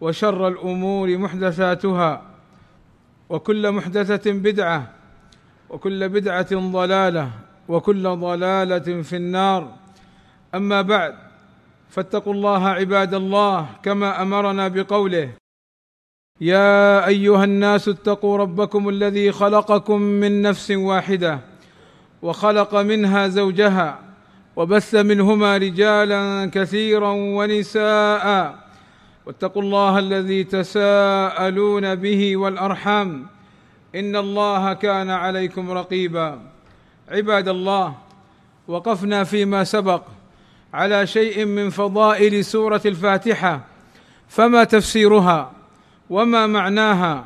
وشر الأمور محدثاتها وكل محدثة بدعة وكل بدعة ضلالة وكل ضلالة في النار. أما بعد فاتقوا الله عباد الله كما أمرنا بقوله يا أيها الناس اتقوا ربكم الذي خلقكم من نفس واحدة وخلق منها زوجها وبث منهما رجالا كثيرا ونساء واتقوا الله الذي تساءلون به والأرحام إن الله كان عليكم رقيبا. عباد الله وقفنا فيما سبق على شيء من فضائل سورة الفاتحة فما تفسيرها وما معناها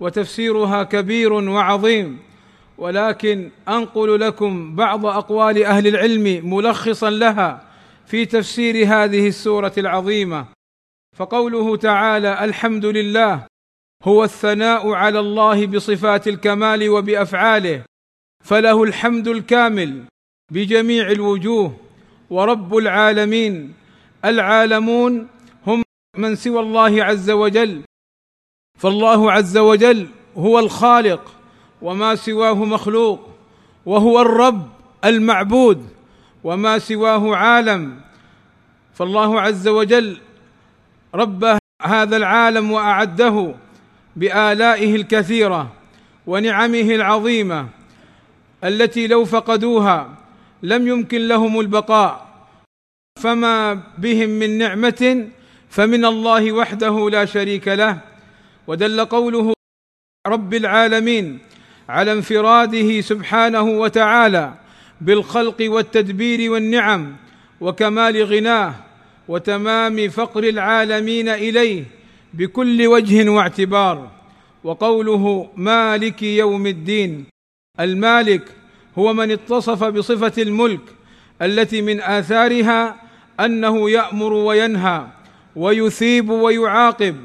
وتفسيرها كبير وعظيم ولكن أنقل لكم بعض أقوال أهل العلم ملخصا لها في تفسير هذه السورة العظيمة. فقوله تعالى الحمد لله هو الثناء على الله بصفات الكمال وبأفعاله فله الحمد الكامل بجميع الوجوه ورب العالمين العالمون هم من سوى الله عز وجل فالله عز وجل هو الخالق وما سواه مخلوق وهو الرب المعبود وما سواه عالم فالله عز وجل رب هذا العالم وأعده بآلائه الكثيرة ونعمه العظيمة التي لو فقدوها لم يمكن لهم البقاء. فما بهم من نعمة فمن الله وحده لا شريك له. ودل قوله رب العالمين على انفراده سبحانه وتعالى بالخلق والتدبير والنعم وكمال غناه. وتمام فقر العالمين إليه بكل وجه واعتبار. وقوله مالك يوم الدين المالك هو من اتصف بصفة الملك التي من آثارها أنه يأمر وينهى ويثيب ويعاقب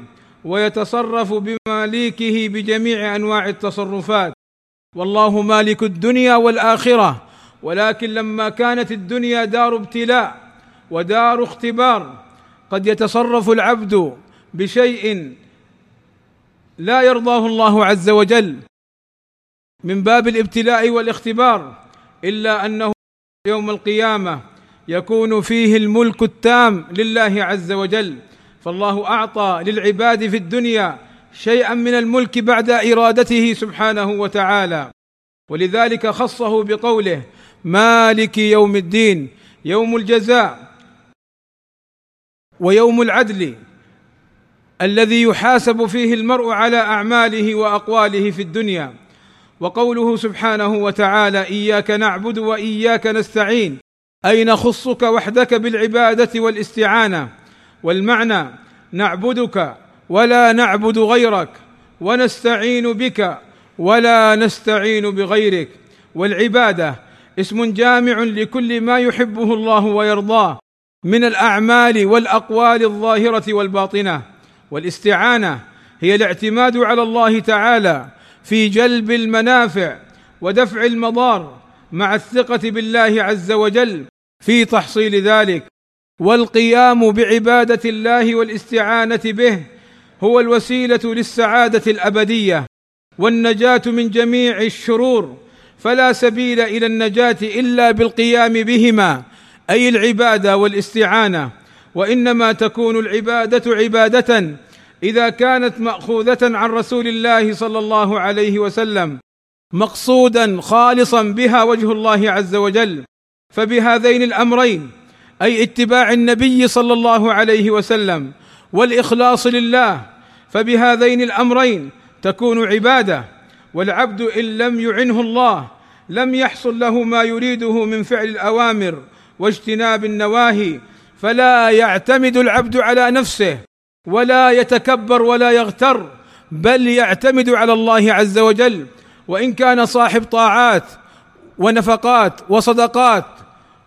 ويتصرف بماليكه بجميع أنواع التصرفات. والله مالك الدنيا والآخرة ولكن لما كانت الدنيا دار ابتلاء ودار اختبار. قد يتصرف العبد بشيء لا يرضاه الله عز وجل من باب الابتلاء والاختبار إلا أنه يوم القيامة يكون فيه الملك التام لله عز وجل. فالله أعطى للعباد في الدنيا شيئا من الملك بعد إرادته سبحانه وتعالى. ولذلك خصه بقوله مالك يوم الدين يوم الجزاء. ويوم العدل الذي يحاسب فيه المرء على أعماله وأقواله في الدنيا. وقوله سبحانه وتعالى إياك نعبد وإياك نستعين. أي نخصك وحدك بالعبادة والاستعانة والمعنى نعبدك ولا نعبد غيرك ونستعين بك ولا نستعين بغيرك. والعبادة اسم جامع لكل ما يحبه الله ويرضاه. من الأعمال والأقوال الظاهرة والباطنة. والاستعانة هي الاعتماد على الله تعالى في جلب المنافع ودفع المضار مع الثقة بالله عز وجل في تحصيل ذلك. والقيام بعبادة الله والاستعانة به هو الوسيلة للسعادة الأبدية. والنجاة من جميع الشرور. فلا سبيل إلى النجاة إلا بالقيام بهما. أي العبادة والاستعانة وإنما تكون العبادة عبادة إذا كانت مأخوذة عن رسول الله صلى الله عليه وسلم مقصودا خالصا بها وجه الله عز وجل. فبهذين الأمرين أي اتباع النبي صلى الله عليه وسلم والإخلاص لله فبهذين الأمرين تكون عبادة. والعبد إن لم يعنه الله لم يحصل له ما يريده من فعل الأوامر واجتناب النواهي فلا يعتمد العبد على نفسه ولا يتكبر ولا يغتر بل يعتمد على الله عز وجل. وإن كان صاحب طاعات ونفقات وصدقات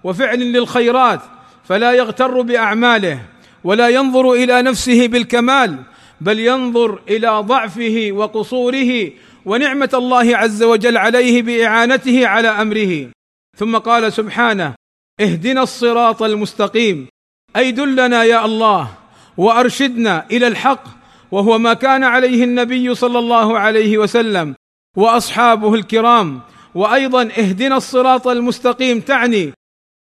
وفعل للخيرات فلا يغتر بأعماله ولا ينظر إلى نفسه بالكمال بل ينظر إلى ضعفه وقصوره ونعمة الله عز وجل عليه بإعانته على أمره. ثم قال سبحانه اهدنا الصراط المستقيم. أي دلنا يا الله وأرشدنا إلى الحق وهو ما كان عليه النبي صلى الله عليه وسلم وأصحابه الكرام. وأيضا اهدنا الصراط المستقيم. تعني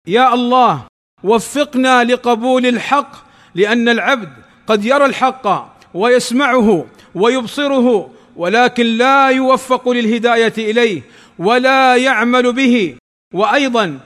يا الله وفقنا لقبول الحق لأن العبد قد يرى الحق ويسمعه ويبصره ولكن لا يوفق للهداية إليه ولا يعمل به. وأيضا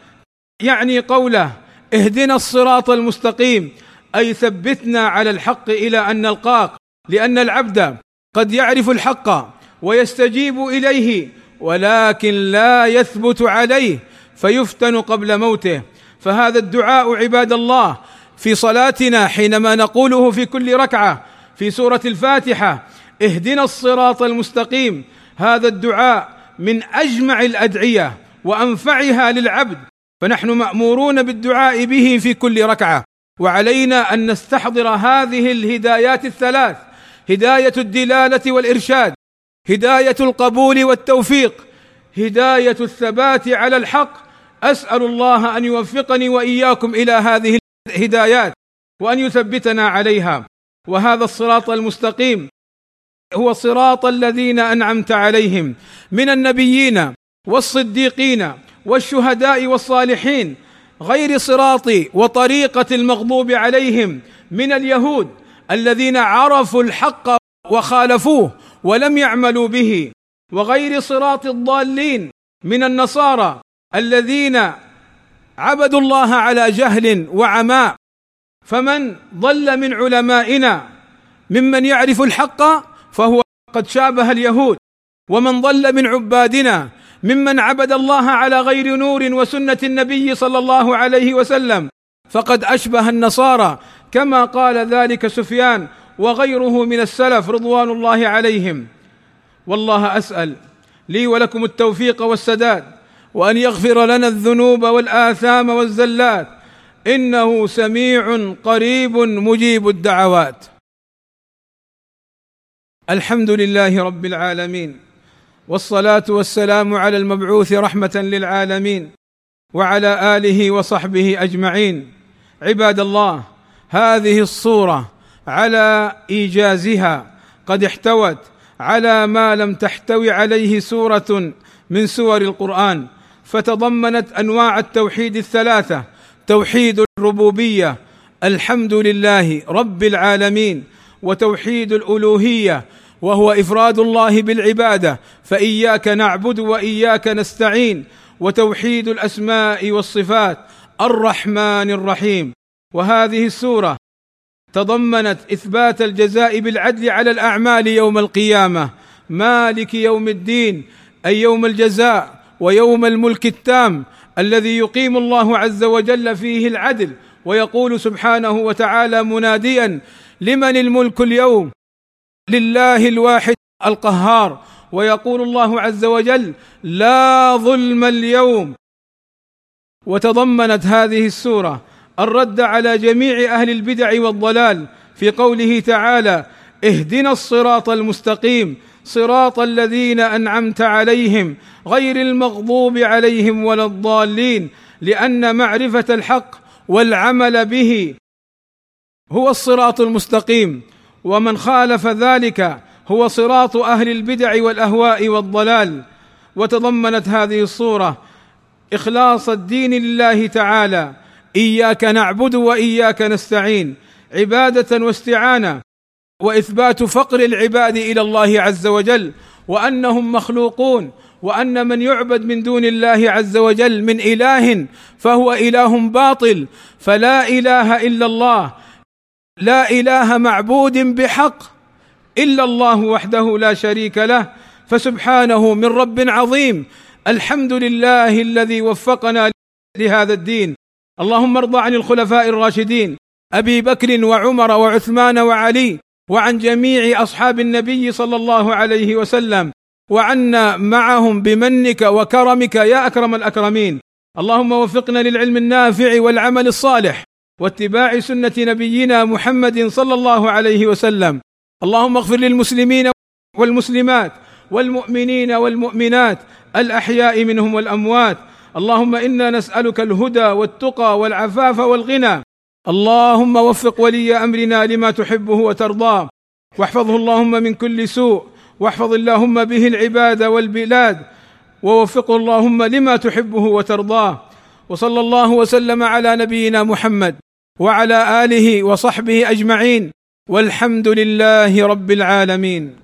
يعني قوله اهدنا الصراط المستقيم أي ثبتنا على الحق إلى أن نلقاك لأن العبد قد يعرف الحق ويستجيب إليه ولكن لا يثبت عليه فيفتن قبل موته. فهذا الدعاء عباد الله في صلاتنا حينما نقوله في كل ركعة في سورة الفاتحة اهدنا الصراط المستقيم. هذا الدعاء من أجمع الأدعية وأنفعها للعبد فنحن مأمورون بالدعاء به في كل ركعة. وعلينا أن نستحضر هذه الهدايات الثلاث هداية الدلالة والإرشاد هداية القبول والتوفيق هداية الثبات على الحق. أسأل الله أن يوفقني وإياكم إلى هذه الهدايات وأن يثبتنا عليها. وهذا الصراط المستقيم هو صراط الذين أنعمت عليهم من النبيين والصديقين والشهداء والصالحين غير صراط وطريقة المغضوب عليهم من اليهود الذين عرفوا الحق وخالفوه ولم يعملوا به وغير صراط الضالين من النصارى الذين عبدوا الله على جهل وعماء. فمن ضل من علمائنا ممن يعرف الحق فهو قد شابه اليهود ومن ضل من عبادنا ممن عبد الله على غير نور وسنة النبي صلى الله عليه وسلم فقد أشبه النصارى كما قال ذلك سفيان وغيره من السلف رضوان الله عليهم. والله أسأل لي ولكم التوفيق والسداد وأن يغفر لنا الذنوب والآثام والزلات إنه سميع قريب مجيب الدعوات. الحمد لله رب العالمين. والصلاة والسلام على المبعوث رحمة للعالمين وعلى آله وصحبه أجمعين. عباد الله هذه الصورة على إيجازها قد احتوت على ما لم تحتوي عليه سورة من سور القرآن فتضمنت أنواع التوحيد الثلاثة توحيد الربوبية الحمد لله رب العالمين وتوحيد الألوهية وهو إفراد الله بالعبادة فإياك نعبد وإياك نستعين وتوحيد الأسماء والصفات الرحمن الرحيم. وهذه السورة تضمنت إثبات الجزاء بالعدل على الأعمال يوم القيامة مالك يوم الدين أي يوم الجزاء ويوم الملك التام الذي يقيم الله عز وجل فيه العدل ويقول سبحانه وتعالى مناديا لمن الملك اليوم؟ لله الواحد القهار ويقول الله عز وجل لا ظلم اليوم وتضمنت هذه السورة الرد على جميع أهل البدع والضلال في قوله تعالى اهدنا الصراط المستقيم صراط الذين أنعمت عليهم غير المغضوب عليهم ولا الضالين لأن معرفة الحق والعمل به هو الصراط المستقيم ومن خالف ذلك هو صراط أهل البدع والأهواء والضلال. وتضمنت هذه الصورة إخلاص الدين لله تعالى. إياك نعبد وإياك نستعين. عبادة واستعانة. وإثبات فقر العباد إلى الله عز وجل. وأنهم مخلوقون. وأن من يعبد من دون الله عز وجل من إله فهو إله باطل. فلا إله إلا الله. لا إله معبود بحق إلا الله وحده لا شريك له فسبحانه من رب عظيم. الحمد لله الذي وفقنا لهذا الدين. اللهم ارضى عن الخلفاء الراشدين أبي بكر وعمر وعثمان وعلي وعن جميع أصحاب النبي صلى الله عليه وسلم وعنا معهم بمنك وكرمك يا أكرم الأكرمين. اللهم وفقنا للعلم النافع والعمل الصالح. واتباع سنة نبينا محمد صلى الله عليه وسلم. اللهم اغفر للمسلمين والمسلمات والمؤمنين والمؤمنات الأحياء منهم والأموات. اللهم إنا نسألك الهدى والتقى والعفاف والغنى. اللهم وفق ولي أمرنا لما تحبه وترضاه. واحفظه اللهم من كل سوء. واحفظ اللهم به العباد والبلاد. ووفقه اللهم لما تحبه وترضاه. وصلى الله وسلم على نبينا محمد. وعلى آله وصحبه أجمعين والحمد لله رب العالمين.